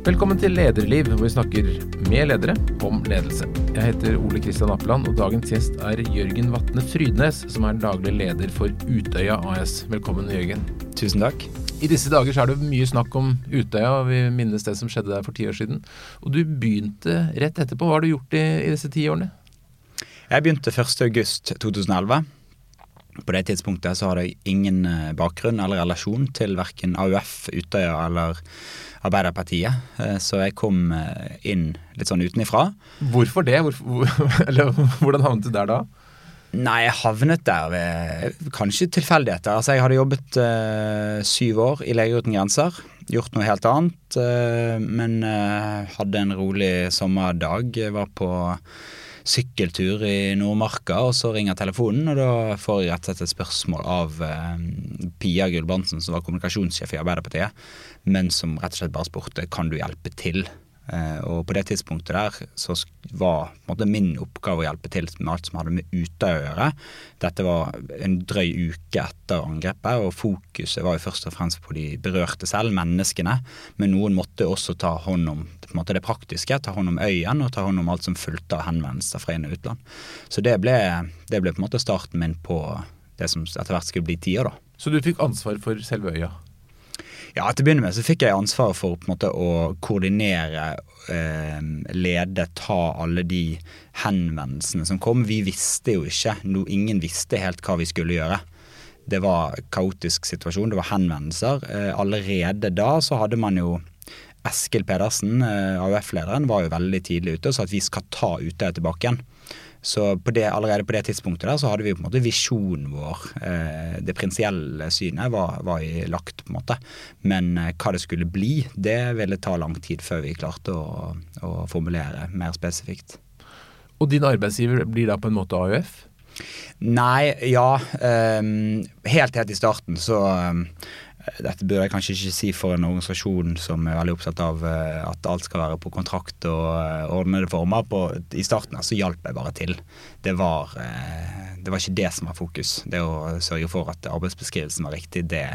Velkommen til Lederliv, hvor vi snakker med ledere om ledelse. Jeg heter Ole Kristian Appeland, og dagens gjest er Jørgen Vatne Frydnes, som er daglig leder for Utøya AS. Velkommen, Jørgen. Tusen takk. I disse dager så er det mye snakk om Utøya, og vi minnes det som skjedde der for ti år siden. Og du begynte rett etterpå. Hva har du gjort i, i disse ti årene? Jeg begynte 1.8.2011. På det tidspunktet så hadde jeg ingen eh, bakgrunn eller relasjon til verken AUF, Utøya eller Arbeiderpartiet. Eh, så jeg kom eh, inn litt sånn utenifra. Hvorfor det? Hvorfor, eller hvordan havnet du der da? Nei, jeg havnet der ved kanskje tilfeldigheter. Altså, jeg hadde jobbet uh, syv år i Leger uten grenser. Gjort noe helt annet. Uh, men uh, hadde en rolig sommerdag. Jeg Var på sykkeltur i Nordmarka, og så ringer telefonen, og da får jeg rett og slett et spørsmål av eh, Pia Gulbrandsen, som var kommunikasjonssjef i Arbeiderpartiet, men som rett og slett bare spurte kan du hjelpe til. Eh, og på det tidspunktet der så var måte, min oppgave å hjelpe til med alt som hadde med Utøya å gjøre. Dette var en drøy uke etter angrepet, og fokuset var jo først og fremst på de berørte selv, menneskene. Men noen måtte også ta hånd om måte, det praktiske, ta hånd om øyen og ta hånd om alt som fulgte av henvendelser fra inn- og utland. Så det ble, det ble på en måte starten min på det som etter hvert skulle bli tida, da. Så du fikk ansvar for selve øya? Ja, Til å begynne med så fikk jeg ansvaret for måte å koordinere, eh, lede, ta alle de henvendelsene som kom. Vi visste jo ikke, no, ingen visste helt hva vi skulle gjøre. Det var kaotisk situasjon, det var henvendelser. Eh, allerede da så hadde man jo Eskil Pedersen, eh, AUF-lederen, var jo veldig tidlig ute og sa at vi skal ta Utøya tilbake igjen. Så på det, allerede på det tidspunktet der så hadde vi på en måte visjonen vår. Eh, det prinsielle synet var, var lagt, på en måte. Men eh, hva det skulle bli, det ville ta lang tid før vi klarte å, å formulere mer spesifikt. Og din arbeidsgiver blir da på en måte AUF? Nei, ja. Um, helt helt i starten så um, dette burde jeg kanskje ikke si for en organisasjon som er veldig opptatt av uh, at alt skal være på kontrakt og uh, ordnede former. På, I starten så hjalp jeg bare til. Det var, det var ikke det som var fokus. Det å sørge for at arbeidsbeskrivelsen var riktig, det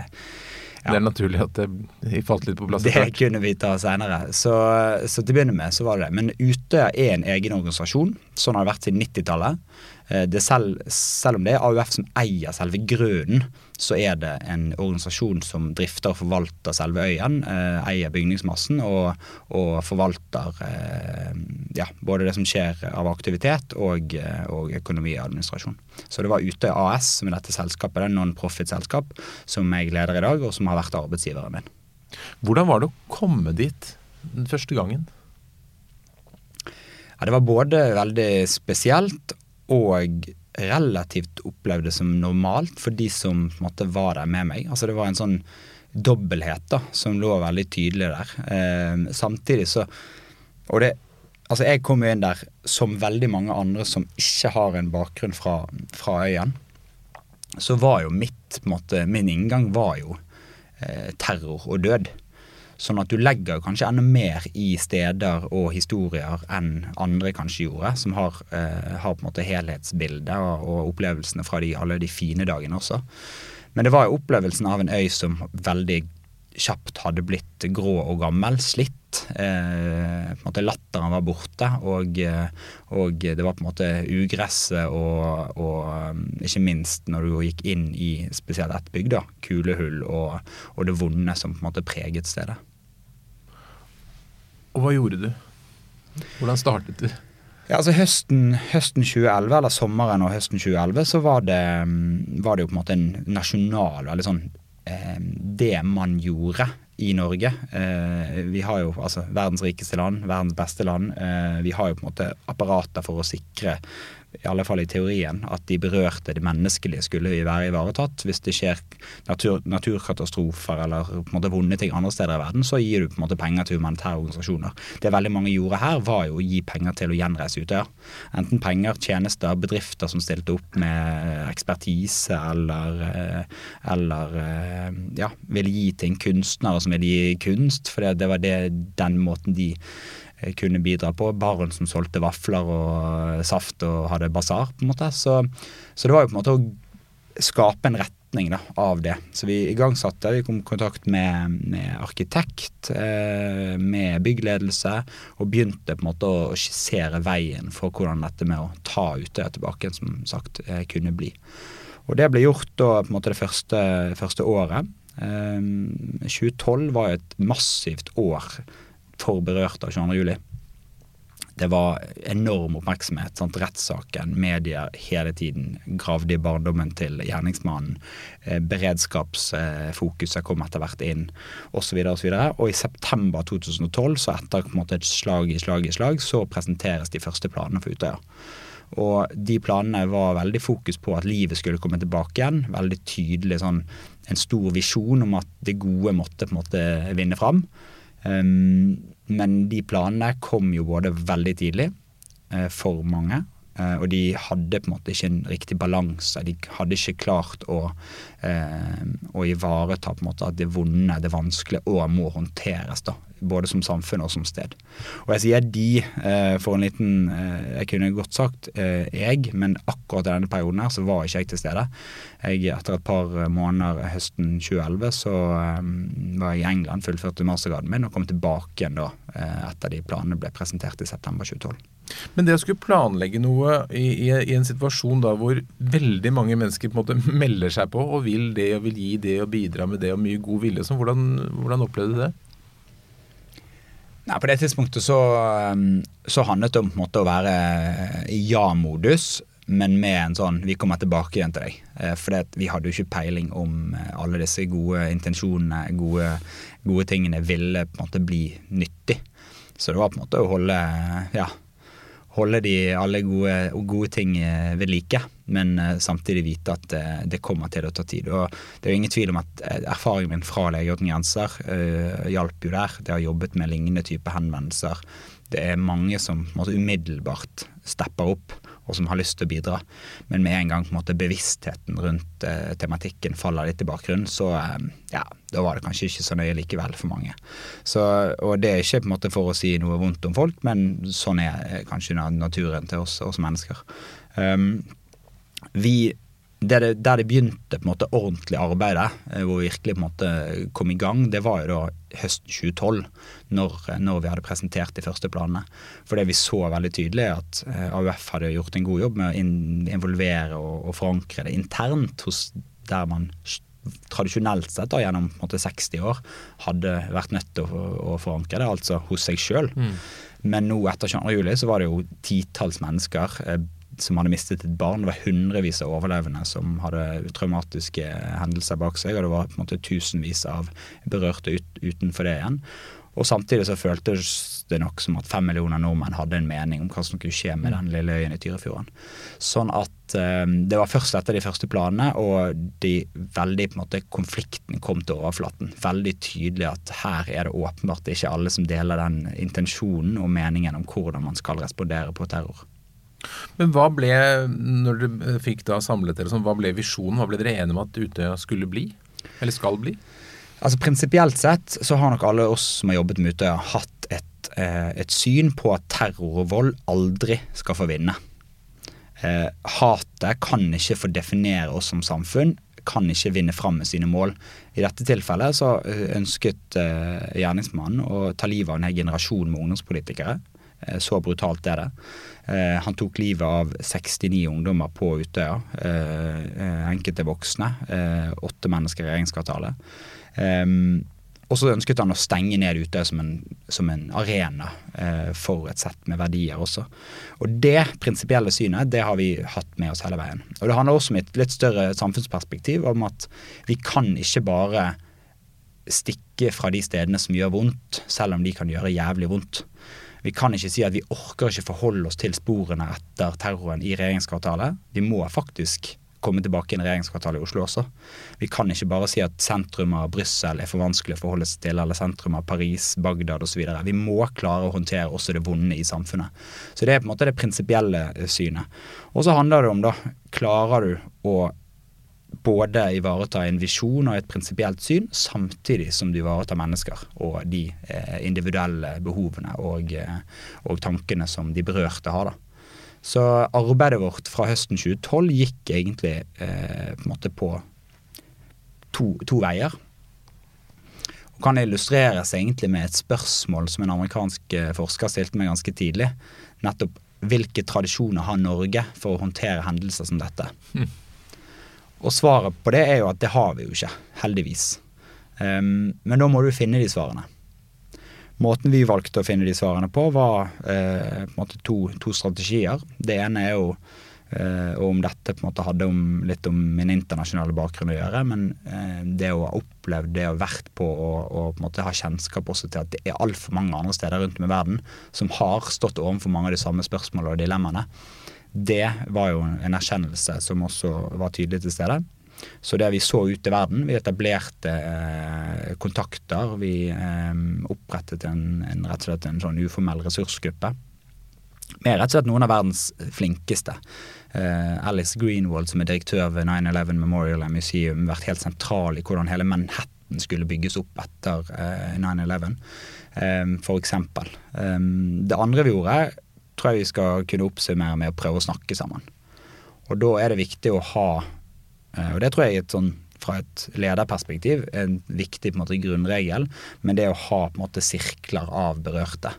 ja. Det er naturlig at det falt litt på plass. Det kunne vi ta seinere. Så, så, til å begynne med så var det det. Men Utøya er en egen organisasjon. Sånn har det vært siden 90-tallet. Selv, selv, om det er AUF som eier selve grunnen, så er det en organisasjon som drifter og forvalter selve øyen. Eh, eier bygningsmassen og, og forvalter eh, ja, både det som skjer av aktivitet og, og økonomi og administrasjon. Så det var Utøya AS, som er dette selskapet, det er non-profit-selskap, som jeg leder i dag, og som har vært arbeidsgiveren min. Hvordan var det å komme dit den første gangen? Ja, det var både veldig spesielt og relativt opplevde som normalt for de som måte, var der med meg. Altså Det var en sånn dobbelthet da, som lå veldig tydelig der. Eh, samtidig så Og det Altså Jeg kom jo inn der som veldig mange andre som ikke har en bakgrunn fra, fra øyen. Så var jo mitt, på en måte, min inngang var jo eh, terror og død. Sånn at du legger kanskje enda mer i steder og historier enn andre kanskje gjorde, som har, eh, har på en måte helhetsbildet og, og, opplevelsene fra de, alle de fine dagene også. Men det var jo opplevelsen av en øy som veldig kjapt hadde blitt grå og gammel, slitt. Eh, på en måte Latteren var borte, og, og, det var på en måte ugresset og, og, ikke minst når du gikk inn i spesielt ett bygg, da, kulehull og, og det vonde som på en måte preget stedet. Og hva gjorde du? Hvordan startet du? Ja, altså høsten, høsten, 2011, eller sommeren og høsten 2011, så var det, var det jo på en måte en nasjonal veldig sånn eh, Det man gjorde i Norge. Eh, vi har jo altså verdens rikeste land, verdens beste land. Eh, vi har jo på en måte apparater for å sikre i alle fall i teorien, at de berørte, det menneskelige, skulle være ivaretatt. Hvis det skjer natur, naturkatastrofer eller på en måte vonde ting andre steder i verden, så gir du på en måte penger til humanitære organisasjoner. Det veldig mange gjorde her, var jo å gi penger til å gjenreise Utøya. Enten penger, tjenester, bedrifter som stilte opp med ekspertise eller, eh, eller eh, ja, ville gi ting. Kunstnere som ville gi kunst, for det var det, den måten de Eh, kunne bidra på. Baren som solgte vafler og saft og hadde basar, på en måte. Så, så, det var jo på en måte å skape en retning da, av det. Så vi igangsatte, vi kom i kontakt med, med arkitekt, eh, med byggledelse, og begynte på en måte å skissere veien for hvordan dette med å ta Utøya tilbake som sagt eh, kunne bli. Og det ble gjort da på en måte det første, første året. Eh, 2012 var et massivt år for berørt av 22. juli det var enorm oppmerksomhet. Sant? Rettssaken, medier hele tiden gravde i barndommen til gjerningsmannen. Eh, beredskapsfokuset kom etter hvert inn, osv. Og, så og, og i september 2012, så etter måte et slag i slag i slag, så presenteres de første planene for Utøya. Og de planene var veldig fokus på at livet skulle komme tilbake igjen. Veldig tydelig sånn en stor visjon om at det gode måtte på en måte vinne fram. Men de planene kom jo både veldig tidlig uh, for mange, uh, og de hadde på en måte ikke en riktig balanse. De hadde ikke klart å, uh, å ivareta på en måte at det vonde, det vanskelige, òg må håndteres. da både som samfunn og som sted. Og jeg sier de eh, for en liten eh, Jeg kunne godt sagt eh, jeg, men akkurat i denne perioden her så var ikke jeg til stede. Jeg, etter et par måneder høsten 2011 så var jeg i England, fullførte mastergraden min og kom tilbake igjen da etter de planene ble presentert i september 2012. Men det å skulle planlegge noe i, i, i, en situasjon da hvor veldig mange mennesker på en måte melder seg på og vil det og vil gi det og bidra med det og mye god vilje, hvordan, hvordan opplevde du det? Nei, På det tidspunktet så, um, så handlet det om på en måte å være i ja-modus, men med en sånn 'vi kommer tilbake igjen til deg'. Eh, for vi hadde jo ikke peiling om eh, alle disse gode intensjonene, gode, gode tingene, ville på en måte bli nyttig. Så det var på en måte å holde ja, holde de alle gode, gode ting eh, ved like, men eh, samtidig vite at eh, det kommer til å ta tid. Og Det er jo ingen tvil om at erfaringen min fra Leger uten grenser uh, hjalp jo der. Det har jobbet med lignende type henvendelser. Det er mange som måtte, umiddelbart stepper opp og som har lyst til å bidra. Men med en gang en måte, bevisstheten rundt eh, tematikken faller litt i bakgrunnen, så eh, ja, da var det kanskje ikke så nøye likevel for mange. Så, og det er ikke på en måte for å si noe vondt om folk, men sånn er eh, kanskje naturen til oss, oss mennesker. Um, vi det, der det begynte på en måte ordentlig arbeidet, eh, hvor vi virkelig på en måte kom i gang, det var jo da høsten 2012, når, når, vi hadde presentert de første planene. For det vi så veldig tydelig, er at eh, AUF hadde gjort en god jobb med å involvere og, og forankre det internt hos der man tradisjonelt sett da, gjennom måte, 60 år hadde vært nødt til å, å forankre det, altså hos seg sjøl. Mm. Men nå etter 22. juli så var det jo titalls mennesker, eh, som hadde mistet et barn. Det var hundrevis av overlevende som hadde traumatiske hendelser bak seg, og det var på en måte tusenvis av berørte ut, utenfor det igjen. Og samtidig så føltes det nok som at fem millioner nordmenn hadde en mening om hva som kunne skje med den lille øyen i Tyrifjorden. Sånn at um, det var først etter de første planene og de veldig på en måte konflikten kom til overflaten. Veldig tydelig at her er det åpenbart ikke alle som deler den intensjonen og meningen om hvordan man skal respondere på terror. Men hva ble, når dere fikk da samlet dere, hva ble visjonen? Hva ble dere enige om at Utøya skulle bli? Eller skal bli? Altså Prinsipielt sett så har nok alle oss som har jobbet med Utøya, hatt et, eh, et syn på at terror og vold aldri skal få vinne. Eh, hatet kan ikke få definere oss som samfunn, kan ikke vinne fram med sine mål. I dette tilfellet så eh, ønsket eh, gjerningsmannen å ta livet av en hel generasjon med ungdomspolitikere. Eh, så brutalt er det. Eh, han tok livet av 69 ungdommer på Utøya. Eh, enkelte voksne. Åtte mennesker i regjeringskvartalet. Og så ønsket han å stenge ned Utøya som, som, en arena for et sett med verdier også. Og det prinsipielle synet det har vi hatt med oss hele veien. Og det handler også om et litt større samfunnsperspektiv, om at vi kan ikke bare stikke fra de stedene som gjør vondt, selv om de kan gjøre jævlig vondt. Vi kan ikke si at vi orker ikke forholde oss til sporene etter terroren i regjeringskvartalet. Vi må faktisk komme tilbake i regjeringskvartalet i Oslo også. Vi kan ikke bare si at sentrum av Brussel er for vanskelig å forholde seg til, eller sentrum av Paris, Bagdad osv. Vi må klare å håndtere også det vonde i samfunnet. Så det er på en måte det prinsipielle synet. Og så handler det om, da, klarer du å både ivareta en visjon og et prinsipielt syn, samtidig som du ivaretar mennesker og de eh, individuelle behovene og, eh, og, tankene som de berørte har. da. Så arbeidet vårt fra høsten 2012 gikk egentlig eh, på en måte på to, to veier. Og kan illustreres egentlig med et spørsmål som en amerikansk eh, forsker stilte meg ganske tidlig. Nettopp hvilke tradisjoner har Norge for å håndtere hendelser som dette? Mm. Og svaret på det er jo at det har vi jo ikke, heldigvis. Um, men da må du finne de svarene. Måten vi valgte å finne de svarene på, var uh, på en måte to, to, strategier. Det ene er jo Uh, om dette på en måte hadde om, litt om min internasjonale bakgrunn å gjøre. Men uh, det å ha opplevd det å ha vært på og, og, på en måte ha kjennskap også til at det er altfor mange andre steder rundt om i verden som har stått overfor mange av de samme spørsmålene og dilemmaene, det var jo en erkjennelse som også var tydelig til stede. Så det vi så ut i verden Vi etablerte eh, kontakter. Vi eh, opprettet en, en, rett og slett en sånn uformell ressursgruppe med rett og slett noen av verdens flinkeste. Eh, Alice Greenwald, som er direktør ved 9-11 Memorial Museum, vært helt sentral i hvordan hele Manhattan skulle bygges opp etter uh, 9-11, um. Um, det andre vi gjorde, tror jeg vi skal kunne oppsummere med å prøve å snakke sammen. Og da er det viktig å ha, uh, og det tror jeg et sånn fra et lederperspektiv en viktig på en måte, grunnregel, men det å ha på en måte sirkler av berørte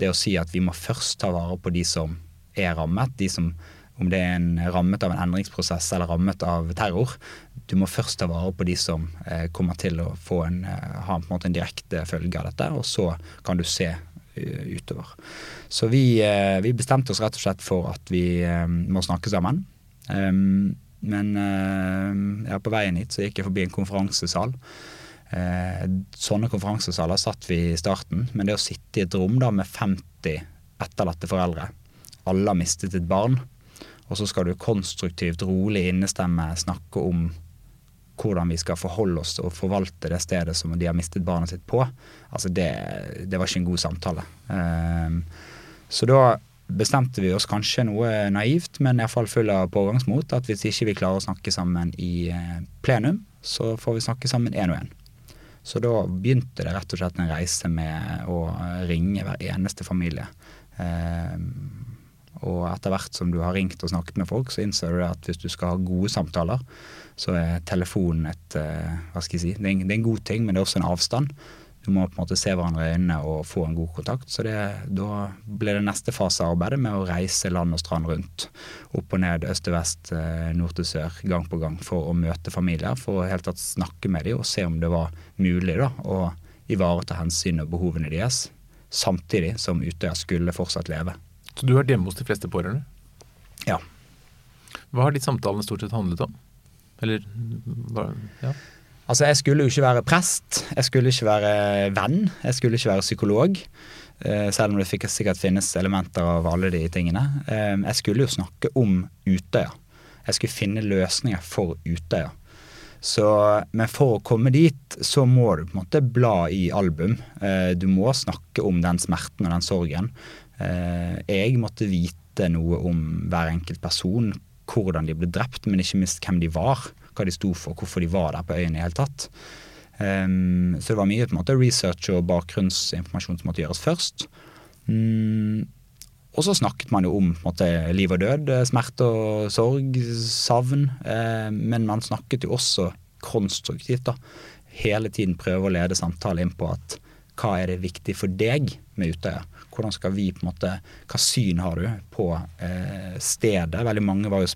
det å si at vi må først ta vare på de som er rammet, de som om det er en rammet av en endringsprosess eller rammet av terror. Du må først ta vare på de som eh, kommer til å få en, eh, ha en, en, en, direkte følge av dette, og så kan du se utover. Så vi, uh, vi, bestemte oss rett og slett for at vi uh, må snakke sammen. Um, men ja, på veien hit så gikk jeg forbi en konferansesal Eh, sånne konferansesaler satt vi i starten, men det å sitte i et rom da med 50 etterlatte foreldre, alle har mistet et barn, og så skal du konstruktivt, rolig innestemme snakke om hvordan vi skal forholde oss og forvalte det stedet som de har mistet barnet sitt på, altså det, det var ikke en god samtale. Um, så da bestemte vi oss kanskje noe naivt, men iallfall full av pågangsmot, at hvis ikke vi klarer å snakke sammen i eh, plenum, så får vi snakke sammen én og én. Så da begynte det rett og slett en reise med å ringe hver eneste familie. Eh, og etter hvert som du har ringt og snakket med folk, så innser du at hvis du skal ha gode samtaler, så er telefonen et eh, Hva skal jeg si det er, en, det er en god ting, men det er også en avstand. Du må på en måte se hverandre i øynene og få en god kontakt. Så det, da ble det neste fase av arbeidet med å reise land og strand rundt. Opp og ned, øst til vest, eh, nord til sør, gang på gang for å møte familier. For å helt tatt snakke med dem og se om det var mulig da, å ivareta hensyn og behovene deres. Samtidig som Utøya skulle fortsatt leve. Så du har vært hjemme hos de fleste pårørende? Ja. Hva har de samtalene stort sett handlet om? Eller ja? Altså, jeg skulle jo ikke være prest, jeg skulle ikke være venn, jeg skulle ikke være psykolog. Eh, selv om det fikk sikkert finnes elementer av alle de tingene. Eh, jeg skulle jo snakke om Utøya. Jeg skulle finne løsninger for Utøya. Så, men for å komme dit, så må du på en måte bla i album. Eh, du må snakke om den smerten og den sorgen. Jeg måtte vite noe om hver enkelt person, hvordan de ble drept, men ikke minst hvem de var hva de sto for, hvorfor de var der på øyen i hele tatt. Så det var mye på en måte research og bakgrunnsinformasjon som måtte gjøres først. Um, og så snakket man jo om måte, liv og død, smerte og sorg, savn. Uh, men man snakket jo også konstruktivt. da. Hele tiden prøve å lede samtalen inn på at hva er det viktig for deg med Utøya? Hvordan skal vi på en måte, Hva syn har du på eh, stedet? Veldig mange var jo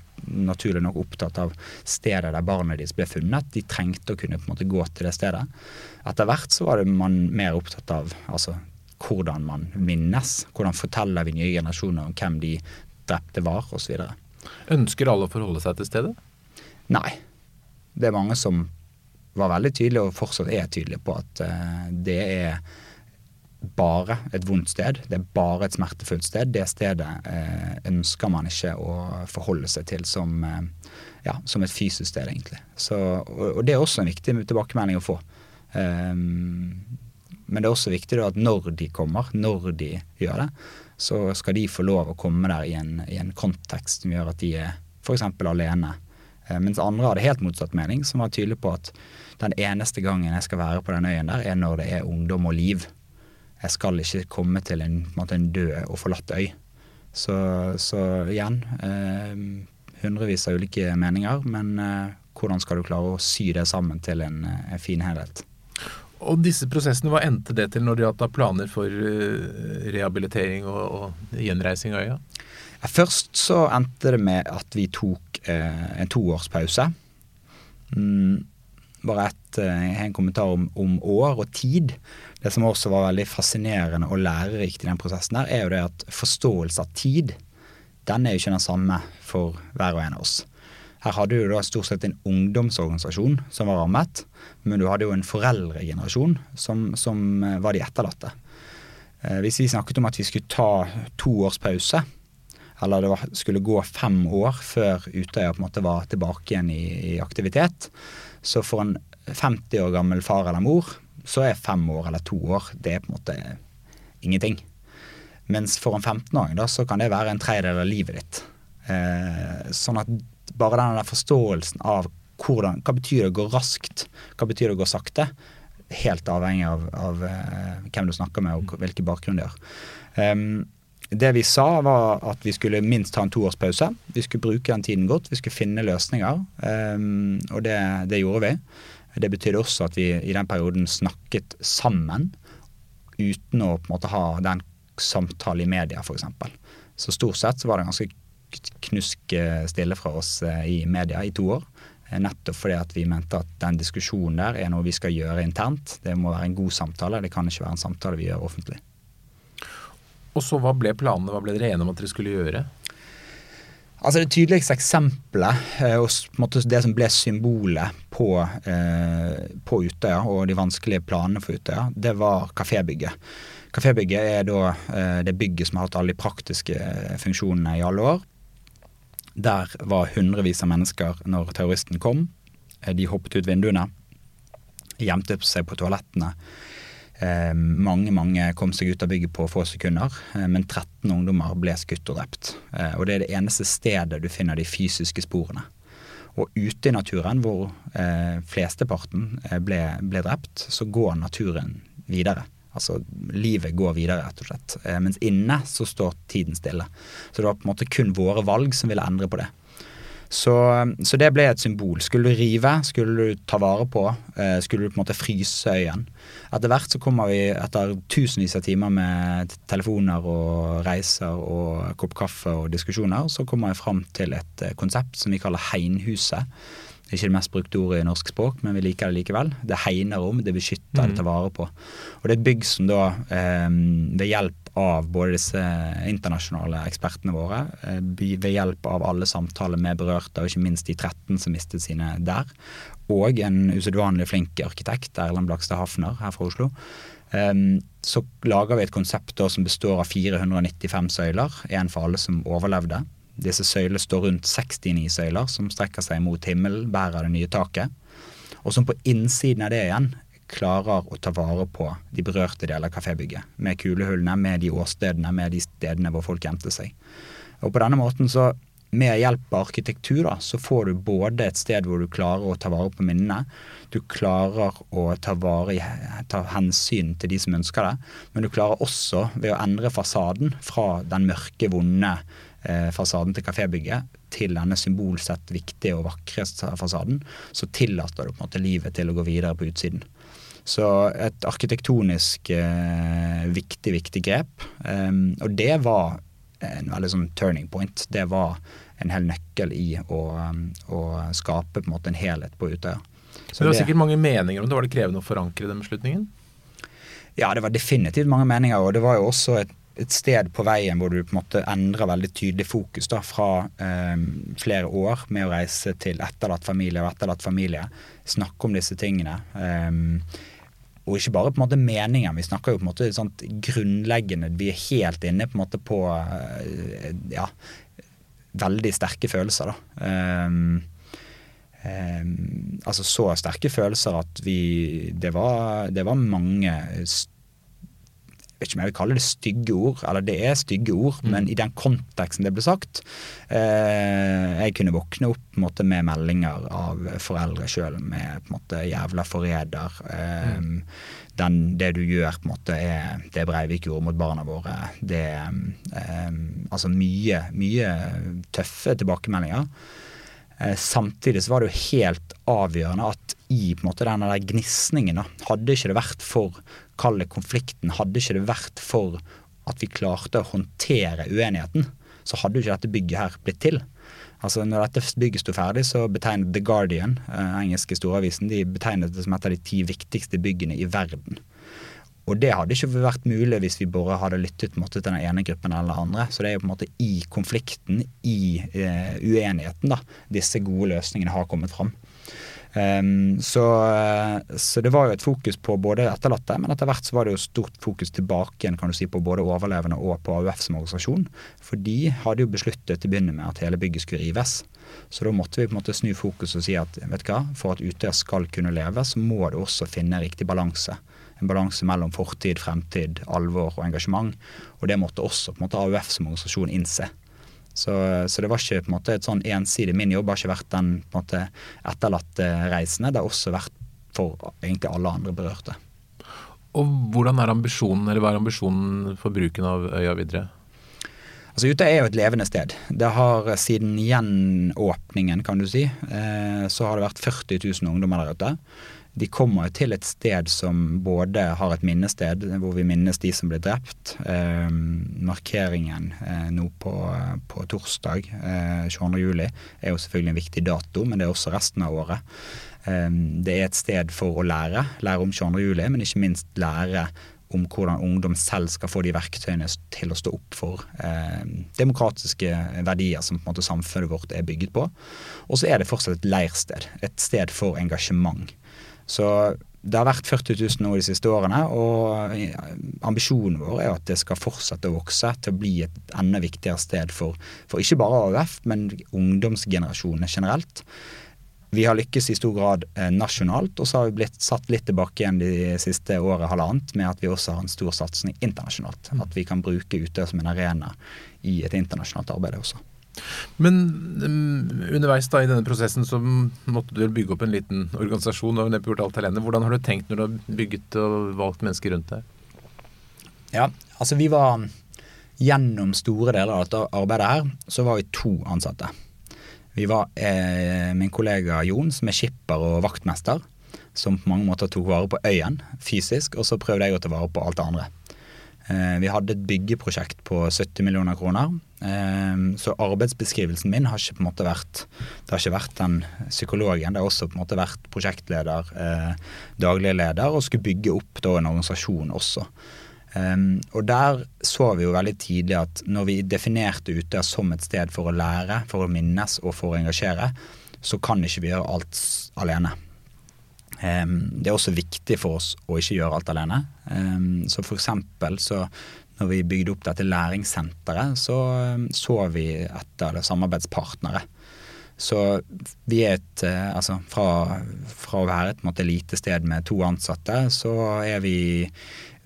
naturlig nok opptatt av stedet der barnet deres ble funnet. De trengte å kunne på en måte gå til det stedet. Etter hvert så var det man mer opptatt av altså, hvordan man minnes. Hvordan forteller vi nye generasjoner om hvem de drepte var, osv. Ønsker alle å forholde seg til stedet? Nei. Det er mange som var veldig tydelig, og fortsatt er tydelig på at uh, det er bare et vondt sted. Det er bare et smertefullt sted. Det stedet eh, ønsker man ikke å forholde seg til som, eh, ja, som et fysisk sted, egentlig. Så, og, det er også en viktig tilbakemelding å få. Um, men det er også viktig at når de kommer, når de gjør det, så skal de få lov å komme der i en, i en kontekst som gjør at de er f.eks. alene. Eh, mens andre hadde helt motsatt mening, som var tydelig på at den eneste gangen jeg skal være på den øyen der, er når det er ungdom og liv jeg skal ikke komme til en, en, en død og forlatt øy. Så, så igjen eh, hundrevis av ulike meninger, men eh, hvordan skal du klare å sy det sammen til en, en fin helhet. Og disse prosessene, hva endte det til når de hadde planer for uh, rehabilitering og, og, gjenreising av øya? Først så endte det med at vi tok eh, en toårspause. Mm, bare et, uh, en kommentar om, om, år og tid. Det som også var veldig fascinerende og lærerikt i den prosessen, der, er jo det at forståelse av tid, den er jo ikke den samme for hver og en av oss. Her hadde du da stort sett en ungdomsorganisasjon som var rammet, men du hadde jo en foreldregenerasjon som, som eh, var de etterlatte. Eh, hvis vi snakket om at vi skulle ta to års pause, eller det var, skulle gå fem år før Utøya på en måte var tilbake igjen i, i aktivitet, så for en 50 år gammel far eller mor, så er fem år eller to år det er på en måte ingenting. Mens for en 15-åring da, så kan det være en tredjedel av livet ditt. Eh, sånn at bare den forståelsen av hvordan, hva betyr det å gå raskt, hva betyr det å gå sakte, helt avhengig av, av uh, hvem du snakker med og hvilken bakgrunn de har. Um, det vi sa, var at vi skulle minst ha en toårspause. Vi skulle bruke den tiden godt. Vi skulle finne løsninger. Um, og det, det, gjorde vi. Det betydde også at vi i den perioden snakket sammen uten å på en måte ha den samtale i media, f.eks. Så stort sett så var det ganske knusk stille fra oss eh, i media i to år. Eh, nettopp fordi at vi mente at den diskusjonen der er noe vi skal gjøre internt. Det må være en god samtale, det kan ikke være en samtale vi gjør offentlig. Og så Hva ble planene, hva ble dere enige om at dere skulle gjøre? Altså Det tydeligste eksempelet, eh, og det som ble symbolet på, på Utøya og de vanskelige planene for Utøya, det var kafébygget. Kafébygget er da det bygget som har hatt alle de praktiske funksjonene i alle år. Der var hundrevis av mennesker når terroristen kom. Eh, de hoppet ut vinduene, gjemte seg på toalettene. Eh, mange mange kom seg ut av bygget på få sekunder, eh, men 13 ungdommer ble skutt og drept. Og Det er det eneste stedet du finner de fysiske sporene. Og ute i naturen, hvor eh, flesteparten ble, ble drept, så går naturen videre. Altså livet går videre, rett og slett. Eh, mens inne så står tiden stille. Så det var på en måte kun våre valg som ville endre på det. Så, så det ble et symbol. Skulle du rive, skulle du ta vare på, eh, skulle du på en måte fryse øyen. Etter hvert så kommer vi, etter tusenvis av timer med telefoner og reiser og kopp kaffe og diskusjoner, så kommer vi fram til et eh, konsept som vi kaller Heinhuset det er ikke det mest brukte ordet i norsk språk, men vi liker det likevel. Det hegner om, det beskytter, det tar vare på. Og det er et bygg som da, eh, ved hjelp av både disse internasjonale ekspertene våre, eh, ved hjelp av alle samtaler med berørte, og ikke minst de 13 som mistet sine der, og en usedvanlig flink arkitekt, Erlend Blakstad Hafner her fra Oslo, eh, så lager vi et konsept som består av 495 søyler, én for alle som overlevde. Disse søylene står rundt 69 søyler som strekker seg mot himmelen, bærer det nye taket. Og som på innsiden av det igjen klarer å ta vare på de berørte deler av kafébygget. Med kulehullene, med de åstedene, med de stedene hvor folk gjemte seg. Og på denne måten så med hjelp av arkitektur da, så får du både et sted hvor du klarer å ta vare på minnene, du klarer å ta, vare, ta hensyn til de som ønsker det, men du klarer også ved å endre fasaden fra den mørke, vonde fasaden til kafébygget til denne symbolsett viktige og vakre fasaden, så tillater du på en måte livet til å gå videre på utsiden. Så et arkitektonisk eh, viktig, viktig grep. Um, og det var en veldig sånn turning point. Det var en hel nøkkel i å, å skape på en måte en helhet på Utøya. Så det var sikkert mange meninger om det. Var det krevende å forankre den beslutningen? Ja, det var definitivt mange meninger. Og det var jo også et et sted på veien hvor du på en måte endrer veldig tydelig fokus da, fra eh, flere år med å reise til etterlatt familie og etterlatt familie. Snakke om disse tingene. Eh, og ikke bare på en måte meningen, Vi snakker jo på en måte sånt grunnleggende Vi er helt inne på en måte på eh, ja, veldig sterke følelser, da. Eh, um, altså så sterke følelser at vi Det var, det var mange vet ikke om jeg vil kalle det stygge ord, eller det er stygge ord, mm. men i den konteksten det ble sagt eh, Jeg kunne våkne opp måte, med meldinger av foreldre sjøl med på en måte 'jævla forræder'. Eh, mm. den, det du gjør, på en måte, er det Breivik gjorde mot barna våre. Det eh, altså mye, mye tøffe tilbakemeldinger. Eh, samtidig så var det jo helt avgjørende at i på en måte denne der gnisningen, hadde ikke det vært for kalde konflikten, hadde ikke det vært for at vi klarte å håndtere uenigheten, så hadde jo ikke dette bygget her blitt til. Altså når dette bygget sto ferdig, så betegnet The Guardian, eh, engelske storavisen, de betegnet det som et av de ti viktigste byggene i verden. Og det hadde ikke vært mulig hvis vi bare hadde lyttet måte, til den ene gruppen eller den andre. Så det er jo på en måte i konflikten, i eh, uenigheten, da, disse gode løsningene har kommet fram. Um, så, så, det var jo et fokus på både etterlatte, men etter hvert så var det jo stort fokus tilbake igjen kan du si, på både overlevende og på AUF som organisasjon. For de hadde jo besluttet til å begynne med at hele bygget skulle rives. Så da måtte vi på en måte snu fokus og si at vet du hva, for at Utøya skal kunne leve, så må det også finne riktig balanse en balanse mellom fortid, fremtid, alvor og engasjement. Og det måtte også på en måte AUF som organisasjon innse. Så, så, det var ikke på en måte et sånn ensidig Min jobb har ikke vært den på en måte etterlatte reisende. Det har også vært for egentlig alle andre berørte. Og hvordan er ambisjonen, eller hva er ambisjonen for bruken av øya videre? Altså Utøya er jo et levende sted. Det har Siden gjenåpningen, kan du si, eh, så har det vært 40 000 ungdommer der ute de kommer til et sted som både har et minnested hvor vi minnes de som ble drept. Eh, markeringen eh, nå på, på, torsdag, eh, 22.07, er jo selvfølgelig en viktig dato, men det er også resten av året. Eh, det er et sted for å lære. Lære om 22.07, men ikke minst lære om hvordan ungdom selv skal få de verktøyene til å stå opp for eh, demokratiske verdier som på en måte samfunnet vårt er bygget på. Og så er det fortsatt et leirsted. Et sted for engasjement. Så det har vært 40 000 nå de siste årene, og ambisjonen vår er at det skal fortsette å vokse til å bli et enda viktigere sted for, for ikke bare AUF, men ungdomsgenerasjonene generelt. Vi har lykkes i stor grad eh, nasjonalt, og så har vi blitt satt litt tilbake igjen de siste året halvannet med at vi også har en stor satsing internasjonalt. At vi kan bruke Utøya som en arena i et internasjonalt arbeid også. Men um, underveis da i denne prosessen så måtte du bygge opp en liten organisasjon og gjort alt alene. Hvordan har du tenkt når du har bygget og valgt mennesker rundt deg? Ja, altså vi var Gjennom store deler av dette arbeidet her, så var vi to ansatte. Vi var eh, min kollega Jon, som er skipper og vaktmester, som på mange måter tok vare på øyen fysisk, og så prøvde jeg å ta vare på alt det andre. Eh, vi hadde et byggeprosjekt på 70 millioner kroner. Eh, så arbeidsbeskrivelsen min har ikke på en måte vært Det har ikke vært den psykologen. Det har også på en måte vært prosjektleder, eh, daglig leder, og skulle bygge opp da en organisasjon også. og der så vi jo veldig tidlig at når vi definerte Utøya som et sted for å lære, for å minnes og for å engasjere, så kan ikke vi gjøre alt alene. Det er også viktig for oss å ikke gjøre alt alene. Så for eksempel så når vi bygde opp dette læringssenteret, så så vi etter samarbeidspartnere. Så vi er et eh, Altså fra, fra å være et lite sted med to ansatte, så er vi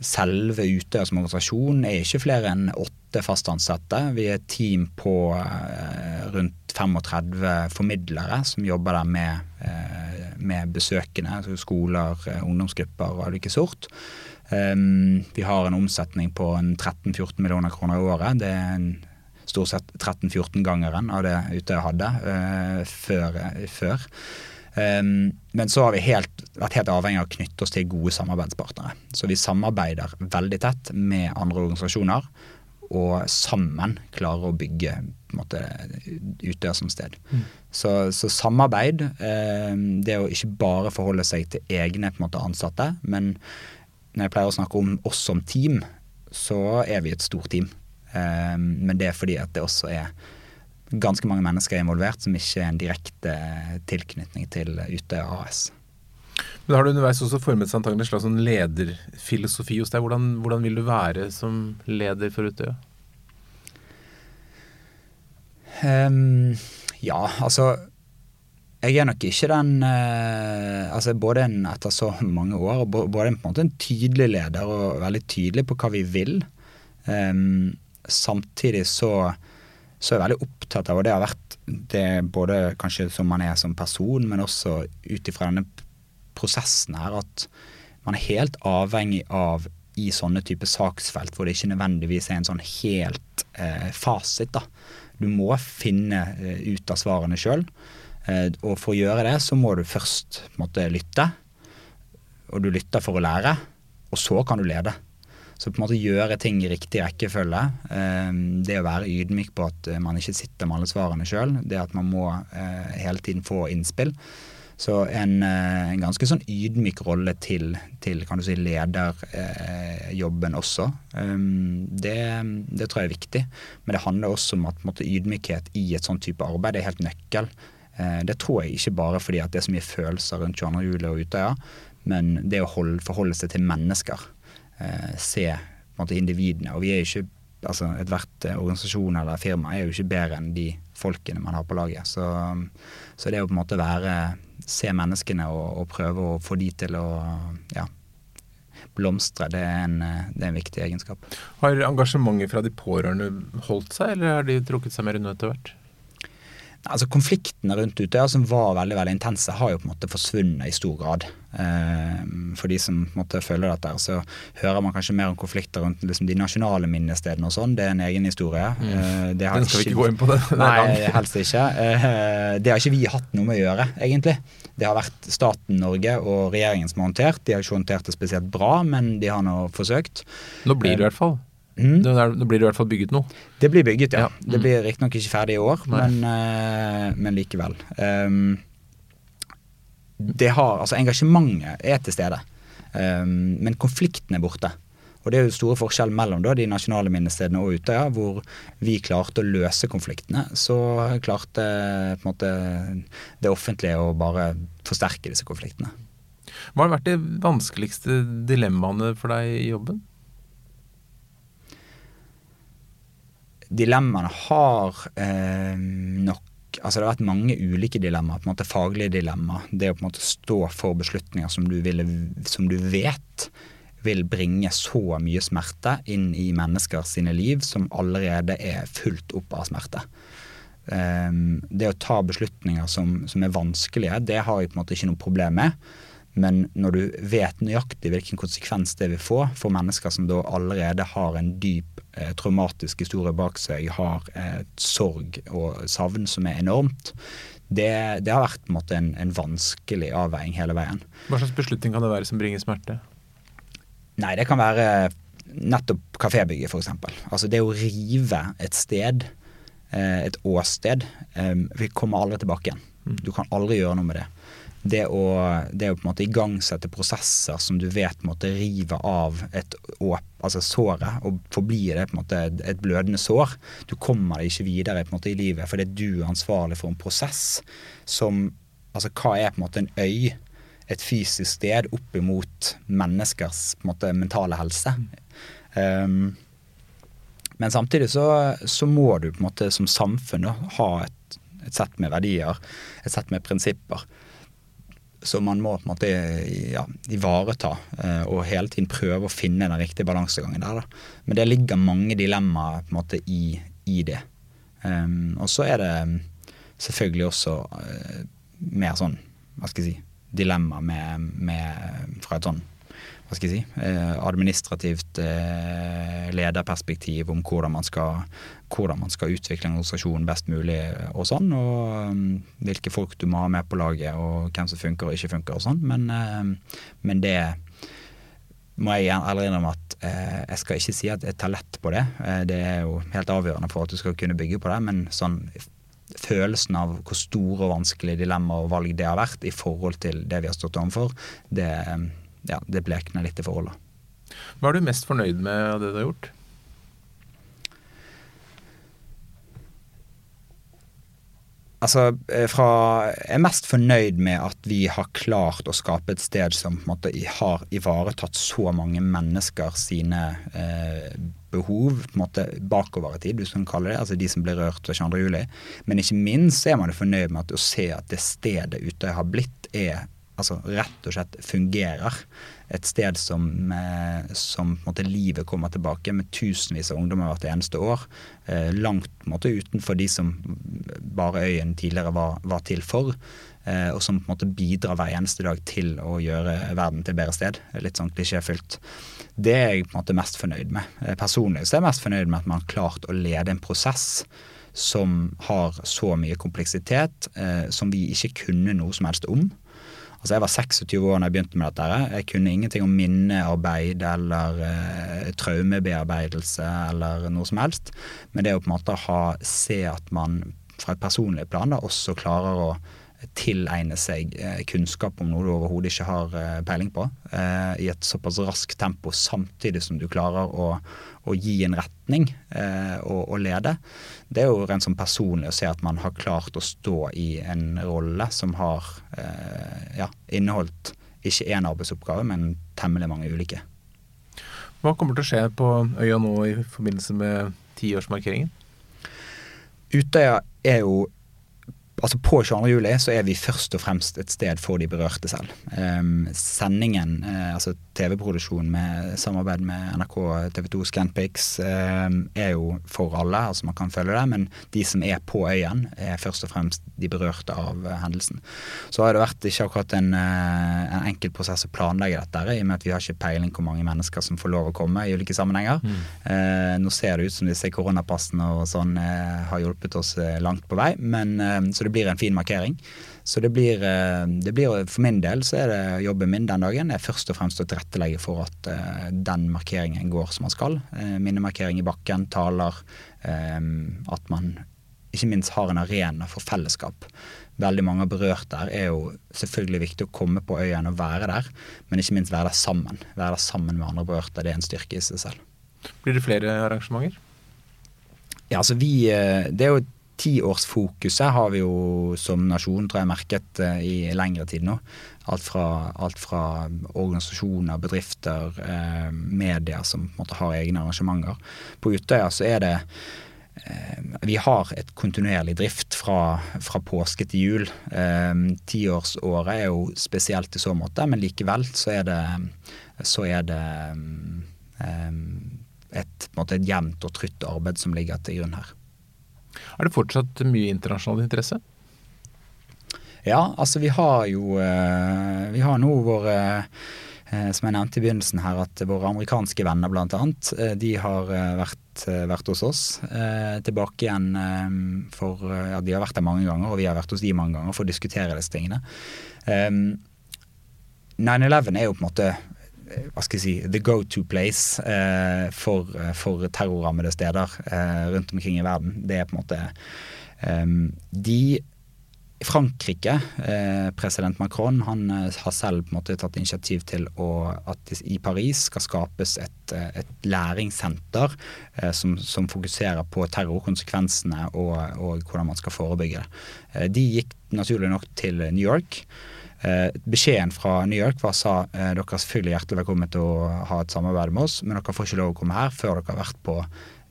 Selve Utøya som organisasjon er ikke flere enn åtte fast ansatte. Vi er et team på eh, rundt 35 formidlere som jobber der med eh, med besøkende, altså skoler, eh, ungdomsgrupper av ulike sort. Um, vi har en omsetning på 13-14 millioner kroner i året. Det er en stort sett 13-14-gangeren av det Utøya hadde før. før. Um, men så har vi helt, vært helt avhengig av å knytte oss til gode samarbeidspartnere. Så vi samarbeider veldig tett med andre organisasjoner og sammen klarer å bygge måte, Utøya som sted. Mm. Så, så, samarbeid, eh, det å ikke bare forholde seg til egne måte, ansatte, men når jeg pleier å snakke om oss som team, så er vi et stort team. Eh, men det er fordi at det også er ganske mange mennesker involvert som ikke er en direkte tilknytning til Utøya AS. Men Har du underveis også formet seg antagelig en slags sånn lederfilosofi hos deg? Hvordan, hvordan, vil du være som leder for Utøya? Um, ja, altså jeg er nok ikke den uh, altså Både en, etter så mange år, både en, på en måte en tydelig leder og veldig tydelig på hva vi vil. Um, samtidig så, så er jeg veldig opptatt av, og det har vært det både kanskje som man er som person, men også ut ifra denne prosessen her at man er helt avhengig av i sånne type saksfelt hvor det ikke nødvendigvis er en sånn helt eh, fasit. da. Du må finne eh, ut av svarene sjøl. Eh, og for å gjøre det, så må du først måtte lytte. Og du lytter for å lære, og så kan du lede. Så på en måte gjøre ting i riktig rekkefølge. Eh, det å være ydmyk på at man ikke sitter med alle svarene sjøl. Det at man må eh, hele tiden få innspill. Så en, en, ganske sånn ydmyk rolle til, til kan du si, lederjobben også. Det, det, tror jeg er viktig. Men det handler også om at måte, ydmykhet i et sånn type arbeid er helt nøkkel. Eh, det tror jeg ikke bare fordi det er så mye følelser rundt 22. juli og Utøya, men det å holde, forholde seg til mennesker. Eh, se på en måte individene. Og vi er jo ikke altså Ethvert eh, organisasjon eller firma er jo ikke bedre enn de folkene man har på laget. Så, så det å på en måte være Se menneskene og, og prøve å få de til å ja, blomstre, det er, en, det er en viktig egenskap. Har engasjementet fra de pårørende holdt seg, eller har de trukket seg mer unna etter hvert? Altså Konfliktene rundt Utøya, som var veldig veldig intense, har jo på en måte forsvunnet i stor grad. Eh, for de som på en måte følger dette, så hører man kanskje mer om konflikter rundt liksom, de nasjonale minnestedene og sånn. Det er en egen historie. Mm. Eh, Den skal vi ikke gå inn på, det. Nei, helst ikke. Eh, det har ikke vi hatt noe med å gjøre, egentlig. Det har vært staten Norge og regjeringen som har håndtert. De har ikke håndtert det spesielt bra, men de har nå forsøkt. Nå blir det i hvert fall. Mm. Det, blir i hvert fall bygget noe? Det blir bygget, ja. ja. Mm. Det blir riktignok ikke ferdig i år, men, uh, men, likevel. Um, det har, altså Engasjementet er til stede, um, men konflikten er borte. Og Det er jo store forskjell mellom da, de nasjonale minnestedene og Utøya, hvor vi klarte å løse konfliktene. Så klarte på en måte det offentlige å bare forsterke disse konfliktene. Hva har vært de vanskeligste dilemmaene for deg i jobben? Dilemmaene har eh, nok Altså det har vært mange ulike dilemmaer. på en måte Faglige dilemmaer. Det å på en måte stå for beslutninger som du, ville, som du vet vil bringe så mye smerte inn i mennesker sine liv som allerede er fullt opp av smerte. Um, det å ta beslutninger som, som, er vanskelige, det har jeg på en måte ikke noe problem med. Men når du vet nøyaktig hvilken konsekvens det vil få for mennesker som da allerede har en dyp eh, traumatisk historie bak seg, har eh, sorg og savn som er enormt, det, det har vært en, måte, en, en, vanskelig avveining hele veien. Hva slags beslutning kan det være som bringer smerte? Nei, det kan være nettopp kafébygget, f.eks. Altså det å rive et sted, eh, et åsted, eh, vi kommer aldri tilbake igjen. Mm. Du kan aldri gjøre noe med det det å, det å på en måte igangsette prosesser som du vet på en måte river av et altså såret, og forblir det på en måte et blødende sår. Du kommer deg ikke videre på en måte i livet fordi du er ansvarlig for en prosess som Altså hva er på en måte en øy? Et fysisk sted opp imot menneskers på en måte mentale helse. Um, men samtidig så, så, må du på en måte som samfunn ha et, et sett med verdier, et sett med prinsipper som man må på en måte ja, ivareta eh, og hele tiden prøve å finne den riktige balansegangen der. Da. Men det ligger mange dilemmaer på en måte i, i det. Um, og så er det selvfølgelig også uh, mer sånn, hva skal jeg si, dilemma med, med, fra et sånn skal jeg si, eh, administrativt eh, lederperspektiv om hvordan man, skal, hvordan man skal utvikle en organisasjon best mulig og sånn. Og um, hvilke folk du må ha med på laget, og hvem som funker og ikke funker og sånn. Men, eh, men det må jeg ærlig innrømme at jeg skal ikke si at jeg tar lett på det. det er jo helt avgjørende for at du skal kunne bygge på det, men sånn følelsen av hvor store og vanskelige dilemmaer og valg det har vært i forhold til det vi har stått overfor, det ja, det blekner litt i forholdet. Hva er du mest fornøyd med av det du har gjort? Altså, eh, fra, Jeg er mest fornøyd med at vi har klart å skape et sted som på en måte har ivaretatt så mange mennesker sine eh, behov måte bakover i tid, hvis man kaller det, altså de som ble rørt 22.07. Men ikke minst er man fornøyd med at å se at det stedet ute har blitt, er altså rett og slett fungerer. Et sted som, eh, som livet kommer tilbake med tusenvis av ungdommer hvert eneste år. Eh, langt måte, utenfor de som bare øyen tidligere var, var til for. Eh, og som på en måte bidrar hver eneste dag til å gjøre verden til et bedre sted. Litt sånn klisjéfylt. Det er jeg på en måte mest fornøyd med. Personlig så er jeg mest fornøyd med at man har klart å lede en prosess som har så mye kompleksitet som vi ikke kunne noe som helst om. Altså Jeg var 26 år da jeg begynte med dette. Jeg kunne ingenting om minnearbeid eller eh, traumebearbeidelse eller noe som helst. Men det å på en måte ha, se at man fra et personlig plan da også klarer å tilegne seg eh, kunnskap om noe du overhodet ikke har eh, peiling på, eh, i et såpass raskt tempo, samtidig som du klarer å, å gi en retning og, og, lede. Det er jo rent sånn personlig å se at man har klart å stå i en rolle som har ja, inneholdt ikke én arbeidsoppgave, men temmelig mange ulike. Hva kommer til å skje på øya nå i forbindelse med tiårsmarkeringen? Utøya er jo altså På 22. juli så er vi først og fremst et sted for de berørte selv. Um, sendingen, uh, altså TV-produksjon med samarbeid med NRK, TV 2, Scanpix, um, er jo for alle. altså Man kan følge det. Men de som er på øyen, er først og fremst de berørte av uh, hendelsen. Så har det vært ikke akkurat en, uh, en enkel prosess å planlegge dette, i og med at vi har ikke peiling hvor mange mennesker som får lov å komme i ulike sammenhenger. Mm. nå ser det ut som disse koronapassene og sånn har hjulpet oss langt på vei. men så det blir en fin markering. Så det blir, eh, det blir, For min del så er det jobben min den dagen er først og fremst å tilrettelegge for at uh, den markeringen går som man skal. Uh, minnemarkering i bakken, taler. Um, at man ikke minst har en arena for fellesskap. Veldig mange berørt der er jo selvfølgelig viktig å komme på øyen og være der, men ikke minst være der sammen. Være der sammen med andre berørte. Det er en styrke i seg selv. Blir det flere arrangementer? Ja, altså vi, Det er jo tiårsfokuset har vi jo som nasjon tror jeg merket eh, i lengre tid nå. Alt fra, alt fra organisasjoner, bedrifter, eh, media som måte har egne arrangementer. På Utøya så er det eh, vi har et kontinuerlig drift fra, fra påske til jul. Eh, tiårsåret er jo spesielt i så måte, men likevel så er det, så er det et, et jevnt og trutt arbeid som ligger til grunn her. Er det fortsatt mye internasjonal interesse? Ja, altså vi har jo eh, Vi har nå våre eh, som jeg nevnte i begynnelsen her, at våre amerikanske venner bl.a. annet, de har vært, vært, hos oss. tilbake igjen for Ja, de har vært der mange ganger, og vi har vært hos de mange ganger for å diskutere disse tingene. 9-11 er jo på en måte hva skal jeg si, the go to place eh, for, for terrorrammede steder eh, rundt omkring i verden. Det er på en måte eh, De Frankrike, eh, president Macron, han eh, har selv på en måte tatt initiativ til å, at i Paris skal skapes et, eh, et læringssenter som, som, fokuserer på terrorkonsekvensene og, og, hvordan man skal forebygge det. de gikk naturlig nok til New York. Eh, beskjeden fra New York var sa eh, dere er selvfølgelig hjertelig velkommen til å ha et samarbeid med oss, men dere får ikke lov å komme her før dere har vært på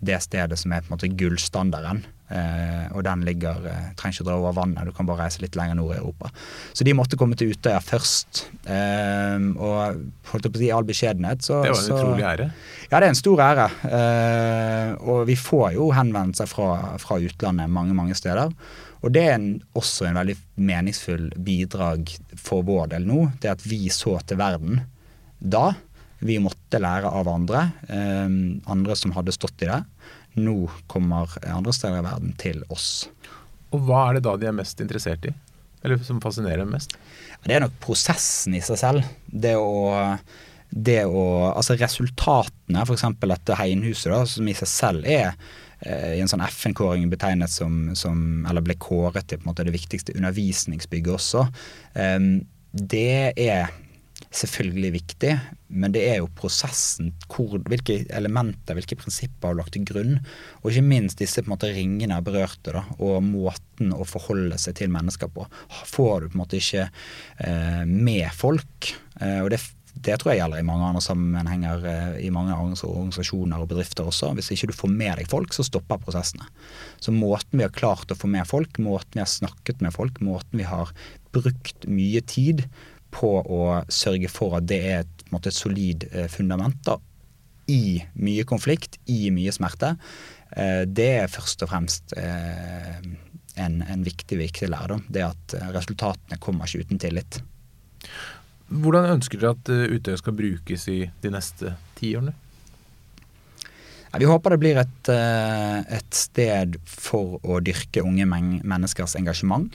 det stedet som er på en måte gullstandarden. Eh, og den ligger Trenger ikke dra over vannet, du kan bare reise litt lenger nord i Europa. Så de måtte komme til Utøya først. Eh, og holdt på å si all beskjedenhet så Det var en så, utrolig ære? Ja, det er en stor ære. Eh, og vi får jo henvendelser fra, fra utlandet mange, mange steder. Og det er en, også en veldig meningsfull bidrag for vår del nå. Det at vi så til verden da. Vi måtte lære av andre. Eh, andre som hadde stått i det. Nå kommer andre steder i verden til oss. Og hva er det da de er mest interessert i? Eller som fascinerer dem mest? Det er nok prosessen i seg selv. Det å, det å Altså resultatene, f.eks. dette heinhuset, da, som i seg selv er i en sånn FN-kåring betegnet som, som, eller ble kåret til på en måte det viktigste undervisningsbygget også. Det er selvfølgelig viktig, men det er jo prosessen. Hvor, hvilke elementer, hvilke prinsipper har lagt til grunn? Og ikke minst disse på en måte ringene er berørte, da, og måten å forholde seg til mennesker på. Får du på en måte ikke eh, med folk, eh, og det det tror jeg gjelder i mange andre sammenhenger, eh, i mange organisasjoner og bedrifter også. Hvis ikke du får med deg folk, så stopper prosessene. Så måten vi har klart å få med folk, måten vi har snakket med folk, måten vi har brukt mye tid på å sørge for at det er et, måte, et solid eh, fundament da, i mye konflikt, i mye smerte, eh, det er først og fremst en, en viktig, viktig lærdom. Det at resultatene kommer ikke uten tillit. Hvordan ønsker dere at eh, Utøya skal brukes i de neste ti årene? Vi håper det blir et, eh, et sted for å dyrke unge menneskers engasjement.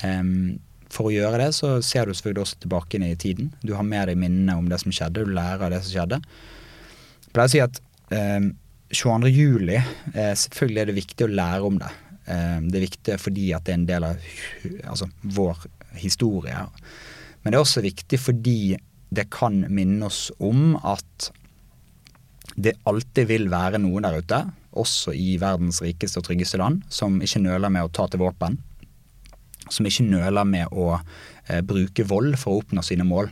For å gjøre det så ser du selvfølgelig også tilbake inn i tiden. Du har med deg minnene om det som skjedde, du lærer av det som skjedde. Jeg pleier å si at 22. juli, selvfølgelig er det viktig å lære om det. Det er viktig fordi at det er en del av altså, vår historie. Men det er også viktig fordi det kan minne oss om at det alltid vil være noen der ute, også i verdens rikeste og tryggeste land, som ikke nøler med å ta til våpen. Som ikke nøler med å eh, bruke vold for å oppnå sine mål.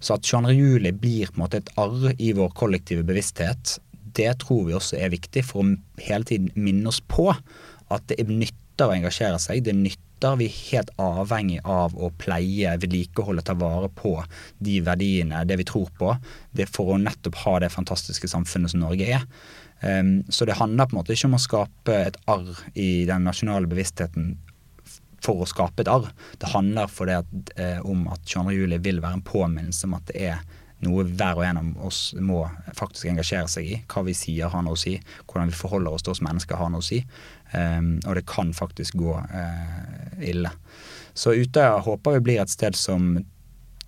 Så at 22. juli blir på en måte et arr i vår kollektive bevissthet, det tror vi også er viktig for å hele tiden minne oss på at det er nytter å engasjere seg. Det er nytter vi er helt avhengig av å pleie, vedlikeholde, ta vare på de verdiene, det vi tror på. Det for å nettopp ha det fantastiske samfunnet som Norge er. Um, så det handler på en måte ikke om å skape et arr i den nasjonale bevisstheten for å skape et arr. Det handler for det at, eh, om at 22. juli vil være en påminnelse om at det er noe hver og en av oss må faktisk engasjere seg i. Hva vi sier har noe å si. Hvordan vi forholder oss til oss mennesker har noe å si. Um, og det kan faktisk gå uh, ille. Så Utøya håper vi blir et sted som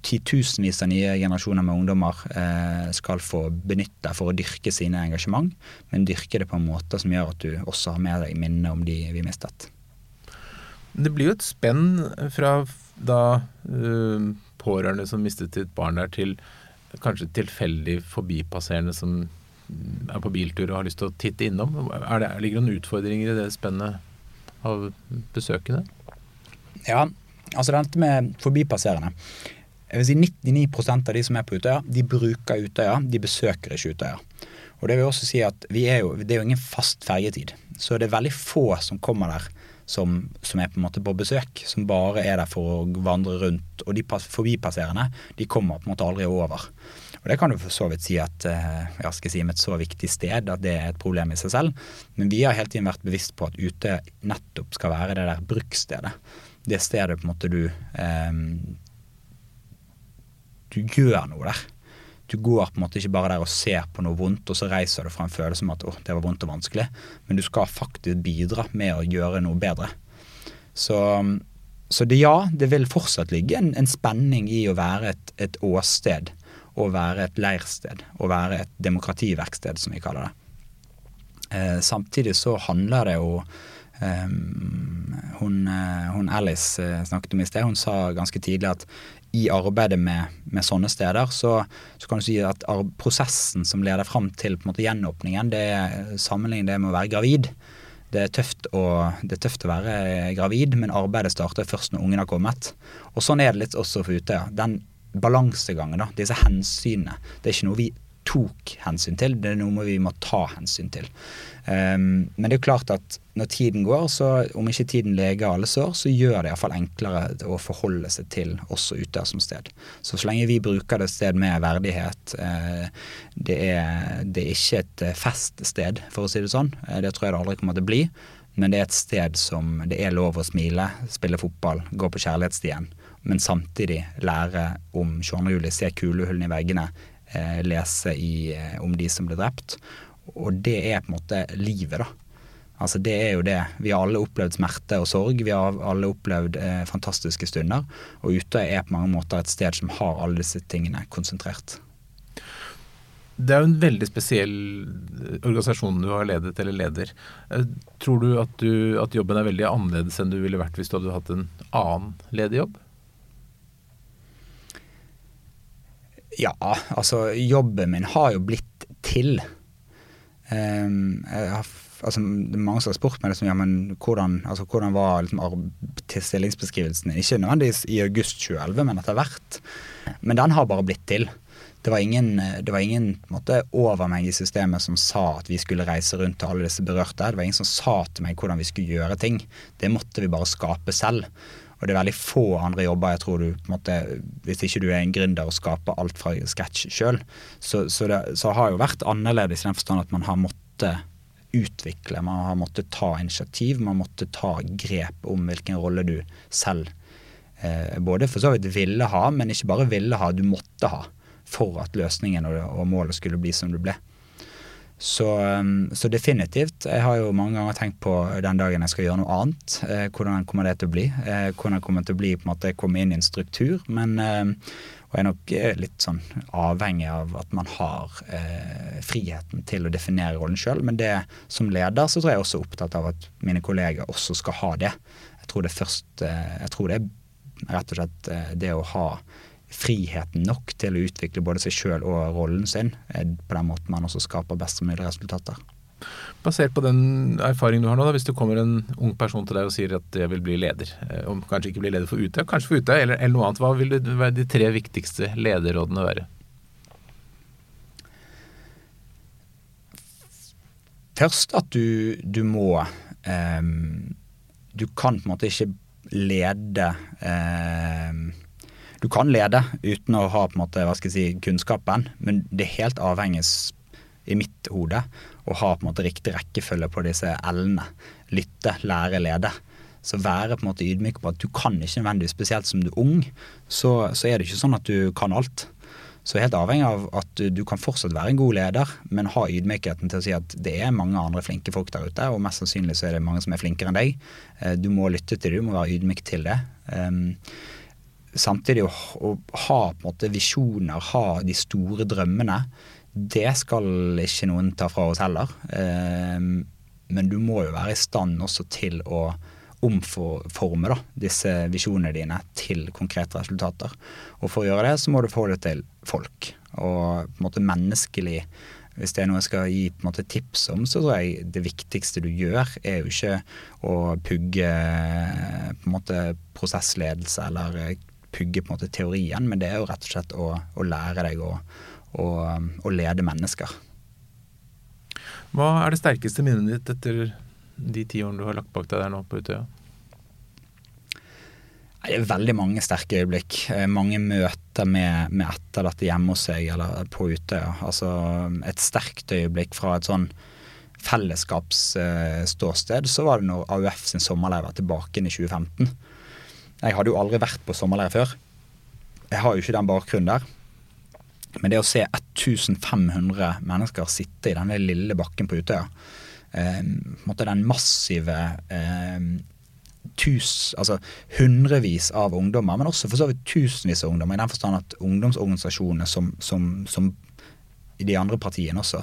titusenvis av nye generasjoner med ungdommer uh, skal få benytte for å dyrke sine engasjement, men dyrke det på en måte som gjør at du også har med deg minnene om de vi mistet. Det blir jo et spenn fra da uh, pårørende som mistet sitt barn der, til kanskje tilfeldig forbipasserende som er på biltur og har lyst til å titte innom. Er det, ligger det noen utfordringer i det spennet av besøkende? Ja, altså dette med forbipasserende. Jeg vil si 99% av de som er på Utøya, de bruker Utøya, de besøker ikke Utøya. Og Det vil også si at er jo, det er jo ingen fast fergetid. Så det er veldig få som kommer der som, som, er på en måte på besøk. Som bare er der for å vandre rundt. Og de forbipasserende de kommer på en måte aldri over. Og Det kan du for så vidt si at jeg ja, skal si, med et så viktig sted at det er et problem i seg selv. Men vi har hele tiden vært bevisst på at ute nettopp skal være det der bruksstedet. Det stedet på en måte du eh, Du gjør noe der. Du går på en måte ikke bare der og ser på noe vondt, og så reiser du fra en følelse om at oh, det var vondt og vanskelig, men du skal faktisk bidra med å gjøre noe bedre. Så, så det, ja, det vil fortsatt ligge en, en spenning i å være et, et åsted å være et leirsted, å være et demokrativerksted, som vi kaller det. Eh, samtidig så handler det jo eh, hun, eh, hun, Alice eh, snakket om i sted, hun sa ganske tidlig at i arbeidet med, med sånne steder, så, så, kan du si at prosessen som leder fram til på en måte gjenåpningen, det er sammenlignet med å være gravid. Det er, å, det er tøft å være gravid, men arbeidet starter først når ungen har kommet. Og sånn er det litt også for Utøya. Den balansegangen, da, disse hensynene. Det er ikke noe vi tok hensyn til, det er noe vi må ta hensyn til. Um, men det er klart at når tiden går, så om ikke tiden leger alle sår, så gjør det iallfall enklere å forholde seg til også ute som sted. Så så lenge vi bruker det sted med verdighet, uh, det, er, det, er, ikke et eh, feststed, for å si det sånn. Uh, det tror jeg det aldri kommer til å bli. Men det er et sted som det er lov å smile, spille fotball, gå på kjærlighetsstien men samtidig lære om 22. juli, se kulehullene i veggene, eh, lese i, eh, om de som ble drept. Og det er på en måte livet, da. Altså Det er jo det. Vi har alle opplevd smerte og sorg. Vi har alle opplevd eh, fantastiske stunder. Og Utøya er på mange måter et sted som har alle disse tingene konsentrert. Det er jo en veldig spesiell organisasjon du har ledet eller leder. Eh, tror du at, du at jobben er veldig annerledes enn du ville vært hvis du hadde hatt en annen lederjobb? Ja, altså jobben min har jo blitt til. Um, har, altså, det er mange som har spurt meg liksom, ja, men hvordan, altså, hvordan var liksom, stillingsbeskrivelsen Ikke nødvendigvis i august 2011, men etter hvert. Men den har bare blitt til. Det var ingen, det var ingen måte, over meg i systemet som sa at vi skulle reise rundt til alle disse berørte. Det var ingen som sa til meg hvordan vi skulle gjøre ting. Det måtte vi bare skape selv. Og det er veldig få andre jobber jeg tror du på en måte, Hvis ikke du er en gründer og skaper alt fra sketsj sjøl, så, så, det så har jo vært annerledes i den forstand at man har måttet utvikle, man har måttet ta initiativ, man måtte ta grep om hvilken rolle du selv eh, både for så vidt ville ha, men ikke bare ville ha, du måtte ha for at løsningen og, og målet skulle bli som det ble. Så, um, så, definitivt. Jeg har jo mange ganger tenkt på den dagen jeg skal gjøre noe annet. Eh, hvordan kommer det til å bli? Eh, hvordan kommer det til å bli på en måte komme inn i en struktur? Men eh, og jeg er nok litt sånn avhengig av at man har eh, friheten til å definere rollen sjøl. Men det som leder så tror jeg også er opptatt av at mine kolleger også skal ha det. Jeg tror det først eh, Jeg tror det er rett og slett eh, det å ha friheten nok til å utvikle både seg sjøl og rollen sin. På den måten man også skaper best mulig resultater. Basert på den erfaringen du har nå, da, hvis det kommer en ung person til deg og sier at jeg vil bli leder, eh, om kanskje ikke bli leder for Utøya, kanskje for Utøya eller, eller, noe annet, hva vil være de tre viktigste lederrådene være? Først at du, du må um, Du kan på en måte ikke lede um, du kan lede uten å ha på en måte, hva skal jeg si, kunnskapen, men det er helt avhengig i mitt hode å ha på en måte riktig rekkefølge på disse l-ene. Lytte, lære, lede. Så være på en måte ydmyk på at du kan ikke nødvendigvis, spesielt som du er ung, så, så er det ikke sånn at du kan alt. Så helt avhengig av at du, kan fortsatt være en god leder, men ha ydmykheten til å si at det er mange andre flinke folk der ute, og mest sannsynlig så er det mange som er flinkere enn deg. Eh, du må lytte til det, du må være ydmyk til det. Samtidig å, å, ha på en måte visjoner, ha de store drømmene, det skal ikke noen ta fra oss heller. Eh, men du må jo være i stand også til å omforme da, disse visjonene dine til konkrete resultater. Og for å gjøre det, så må du forholde deg til folk. Og på en måte menneskelig hvis det er noe jeg skal gi på en måte tips om, så tror jeg det viktigste du gjør, er jo ikke å pugge på en måte prosessledelse eller pugge på en måte teorien, men det er jo rett og slett å, å lære deg å, å, å, lede mennesker. Hva er det sterkeste minnet ditt etter de ti årene du har lagt bak deg der nå på Utøya? Det er veldig mange sterke øyeblikk. Eh, mange møter med, med etterlatte hjemme hos seg eller på Utøya. Altså et sterkt øyeblikk fra et sånn fellesskapsståsted, så var det når AUF sin sommerleir var tilbake i 2015. Jeg hadde jo aldri vært på sommerleir før. Jeg har jo ikke den bakgrunnen der. Men det å se 1500 mennesker sitte i denne lille bakken på Utøya, eh, den massive eh, tus, altså hundrevis av ungdommer, men også for så vidt tusenvis av ungdommer, i den forstand at ungdomsorganisasjonene som, som, som i de andre partiene også,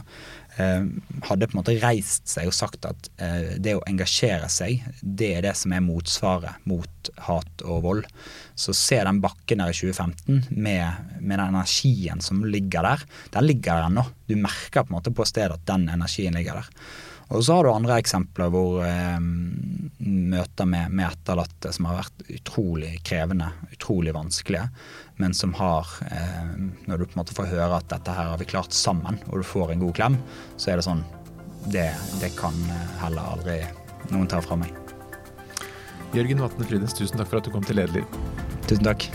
hadde på en måte reist seg og sagt at eh, det å engasjere seg, det er det som er motsvaret mot hat og vold. Så se den bakken der i 2015 med, med den energien som ligger der. Den ligger der ennå. Du merker på en måte på stedet at den energien ligger der. Og så har du andre eksempler hvor eh, møter med, med, etterlatte som har vært utrolig krevende, utrolig vanskelige, men som har eh, Når du på en måte får høre at dette her har vi klart sammen, og du får en god klem, så er det sånn Det, det kan heller aldri noen ta fra meg. Jørgen Vatne Frydes, tusen takk for at du kom til Lederliv. Tusen takk.